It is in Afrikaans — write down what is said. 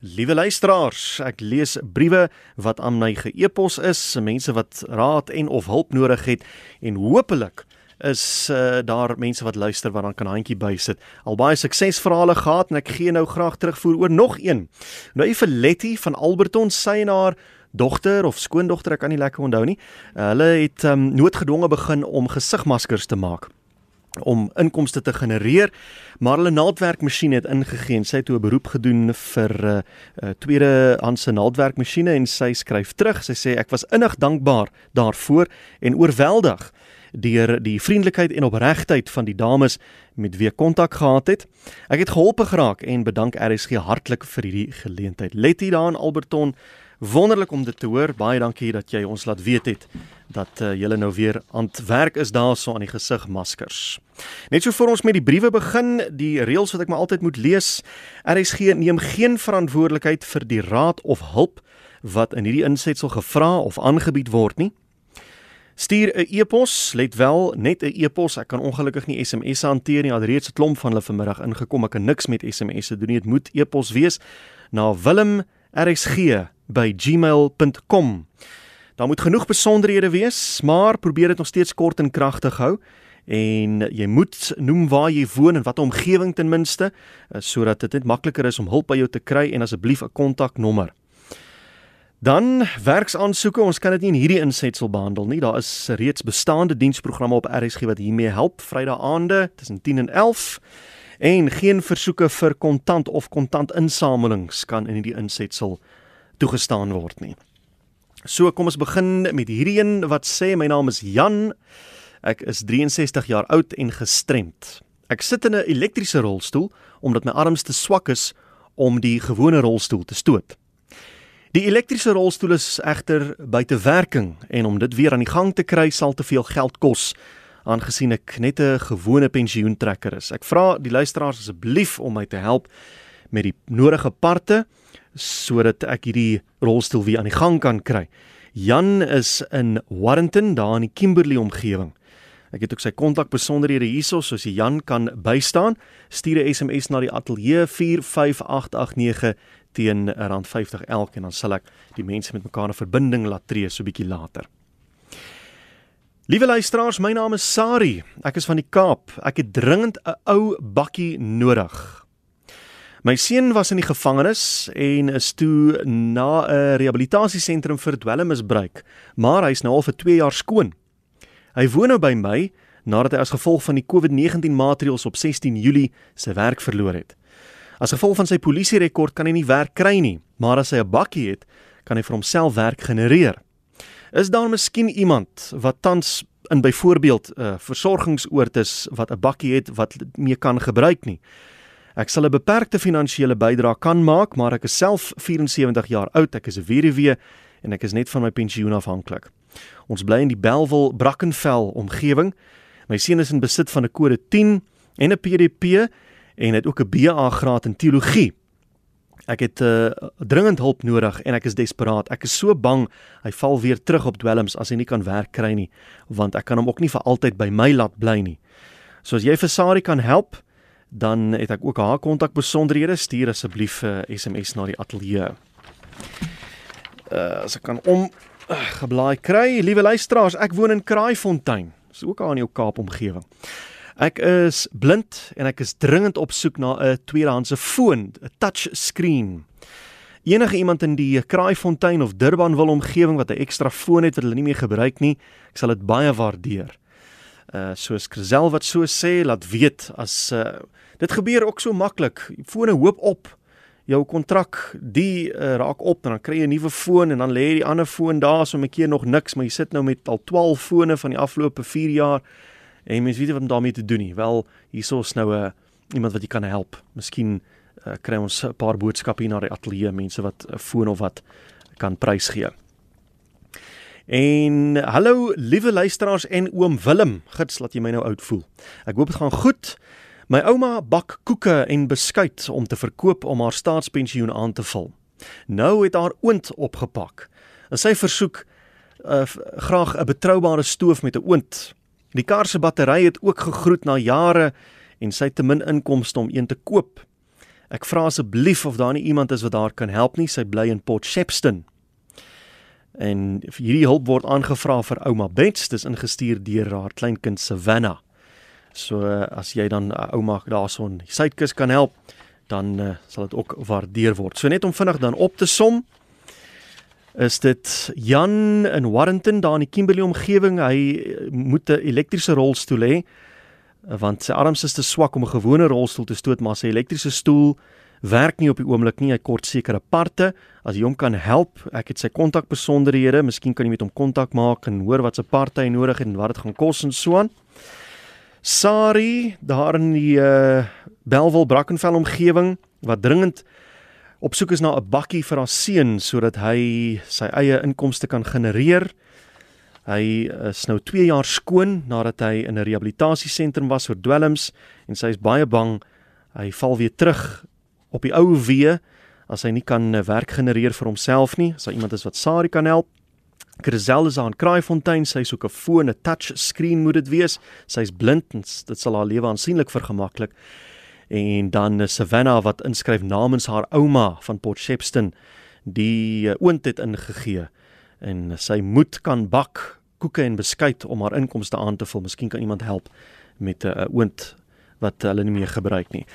Liewe luisteraars, ek lees briewe wat aan my ge-epos is, mense wat raad en of hulp nodig het en hopelik is uh, daar mense wat luister wat dan kan handjie bysit. Al baie suksesverhale gehad en ek gee nou graag terugvoer oor nog een. Nou vir Letty van Alberton sy en haar dogter of skoondogter, ek kan nie lekker onthou nie. Uh, hulle het um, noodgedwonge begin om gesigmaskers te maak om inkomste te genereer, maar hulle naaldwerkmasjien het ingegee. Sy het toe 'n beroep gedoen vir 'n uh, uh, tweedehandse naaldwerkmasjiene en sy skryf terug. Sy sê ek was innig dankbaar daarvoor en oorweldig deur die vriendelikheid en opregtheid van die dames met wie ek kontak gehad het. Ek het geholpe geraak en bedank RSG hartlik vir hierdie geleentheid. Letty daar in Alberton Wonderlik om dit te hoor. Baie dankie dat jy ons laat weet het dat uh, julle nou weer aan werk is daarso aan die gesigmaskers. Net so voor ons met die briewe begin, die reëls wat ek maar altyd moet lees. RSG neem geen verantwoordelikheid vir die raad of hulp wat in hierdie insetsel gevra of aangebied word nie. Stuur 'n e-pos, let wel, net 'n e-pos. Ek kan ongelukkig nie SMS hanteer nie. Al reeds 'n klomp van hulle vanmiddag ingekom. Ek kan niks met SMS se doen nie. Dit moet e-pos wees na Willem RSG by gmail.com. Daar moet genoeg besonderhede wees, maar probeer dit nog steeds kort en kragtig hou en jy moet noem waar jy woon en watter omgewing ten minste eh, sodat dit net makliker is om hulp by jou te kry en asseblief 'n kontaknommer. Dan werksaansoeke, ons kan dit nie in hierdie insetsel behandel nie. Daar is reeds bestaande diensprogramme op RSG wat hiermee help. Vrydag aande tussen 10 en 11 en geen versoeke vir kontant of kontantinsamelings kan in hierdie insetsel toegestaan word nie. So kom ons begin met hierdie een wat sê my naam is Jan. Ek is 63 jaar oud en gestremd. Ek sit in 'n elektriese rolstoel omdat my arms te swak is om die gewone rolstoel te stoot. Die elektriese rolstoel is egter buite werking en om dit weer aan die gang te kry sal te veel geld kos aangesien ek net 'n gewone pensioentrekker is. Ek vra die luisteraars asseblief om my te help met die nodige parte sodat ek hierdie rolstoel weer aan die gang kan kry. Jan is in Warrenton daar in die Kimberley omgewing. Ek het ook sy kontakbesonderhede hierso soos jy Jan kan bystaan. Stuur 'n SMS na die ateljee 45889 teen R50 elk en dan sal ek die mense met mekaar 'n verbinding laat tree so bietjie later. Liewe luisteraars, my naam is Sari. Ek is van die Kaap. Ek het dringend 'n ou bakkie nodig. My seun was in die gevangenis en is toe na 'n rehabilitasiesentrum vir dwelmmisbruik, maar hy's nou al vir 2 jaar skoon. Hy woon nou by my nadat hy as gevolg van die COVID-19 maatreëls op 16 Julie sy werk verloor het. As gevolg van sy polisierekord kan hy nie werk kry nie, maar as hy 'n bakkie het, kan hy vir homself werk genereer. Is daar miskien iemand wat tans in byvoorbeeld 'n uh, versorgingsoord is wat 'n bakkie het wat mee kan gebruik nie? Ek sal 'n beperkte finansiële bydrae kan maak, maar ek is self 74 jaar oud, ek is 'n weduwee en ek is net van my pensioen afhanklik. Ons bly in die Belwel Brackenfell omgewing. My seun is in besit van 'n kode 10 en 'n PDP en het ook 'n BA graad in teologie. Ek het uh, dringend hulp nodig en ek is desperaat. Ek is so bang hy val weer terug op dwelms as hy nie kan werk kry nie, want ek kan hom ook nie vir altyd by my laat bly nie. So as jy vir Sari kan help, dan het ek ook haar kontak besonderhede stuur asseblief 'n eh, SMS na die ateljee. Uh as ek kan om uh, geblaai kry, liewe luisteraars, ek woon in Kraaifontein. Dis ook aan jou Kaap omgewing. Ek is blind en ek is dringend op soek na 'n tweedehandse foon, 'n touch screen. Enige iemand in die Kraaifontein of Durban wil omgewing wat 'n ekstra foon het wat hulle nie meer gebruik nie, ek sal dit baie waardeer. Uh soos Krisel wat so sê, laat weet as uh Dit gebeur ook so maklik. Fone hoop op. Jou kontrak, die uh, raak op en dan kry jy 'n nuwe foon en dan lê die ander foon daar so 'n keer nog niks, maar jy sit nou met al 12 fone van die afgelope 4 jaar en mens weet nie wat om daarmee te doen nie. Wel, hierso's nou 'n uh, iemand wat jy kan help. Miskien uh, kry ons 'n paar boodskappe hier na die ateljee, mense wat 'n foon of wat kan prys gee. En hallo liewe luisteraars en oom Willem, gits laat jy my nou oud voel. Ek hoop dit gaan goed. My ouma bak koeke en beskuit om te verkoop om haar staatspensioen aan te vul. Nou het haar oond opgepak. En sy versoek uh, graag 'n betroubare stoof met 'n oond. Die kar se battery het ook gegroet na jare en sy het te min inkomste om een te koop. Ek vra asseblief of daar nie iemand is wat daar kan help nie. Sy bly in Port Shepstone. En hierdie hulp word aangevra vir ouma Bets, dis ingestuur deur haar kleinkind Savannah. So as jy dan uh, ouma daarson suidkus kan help, dan uh, sal dit ook waardeer word. So net om vinnig dan op te som, is dit Jan in Warrenton daar in die Kimberley omgewing. Hy uh, moet 'n elektriese rolstoel hê want sy arms is te swak om 'n gewone rolstoel te stoot, maar sy elektriese stoel werk nie op die oomblik nie. Hy kort sekere parte. As jy hom kan help, ek het sy kontakbesonderhede, miskien kan jy met hom kontak maak en hoor wat se parte hy nodig het en wat dit gaan kos en so aan. Sari daar in die uh Belwel Brackenfell omgewing wat dringend op soek is na 'n bakkie vir haar seun sodat hy sy eie inkomste kan genereer. Hy is nou 2 jaar skoon nadat hy in 'n rehabilitasiesentrum was vir dwelms en sy is baie bang hy val weer terug op die ou weë as hy nie kan eh, werk genereer vir homself nie. As daar iemand is wat Sari kan help. Chriselle is aan Kraaifontein, sy soek 'n foon, 'n touch screen moet dit wees. Sy's blind en dit sal haar lewe aansienlik vergemaklik. En dan Savannah wat inskryf namens haar ouma van Port Shepstone die uh, oond het ingegee en sy moet kan bak koeke en beskuit om haar inkomste aan te vul. Miskien kan iemand help met 'n oond wat hulle nie meer gebruik nie.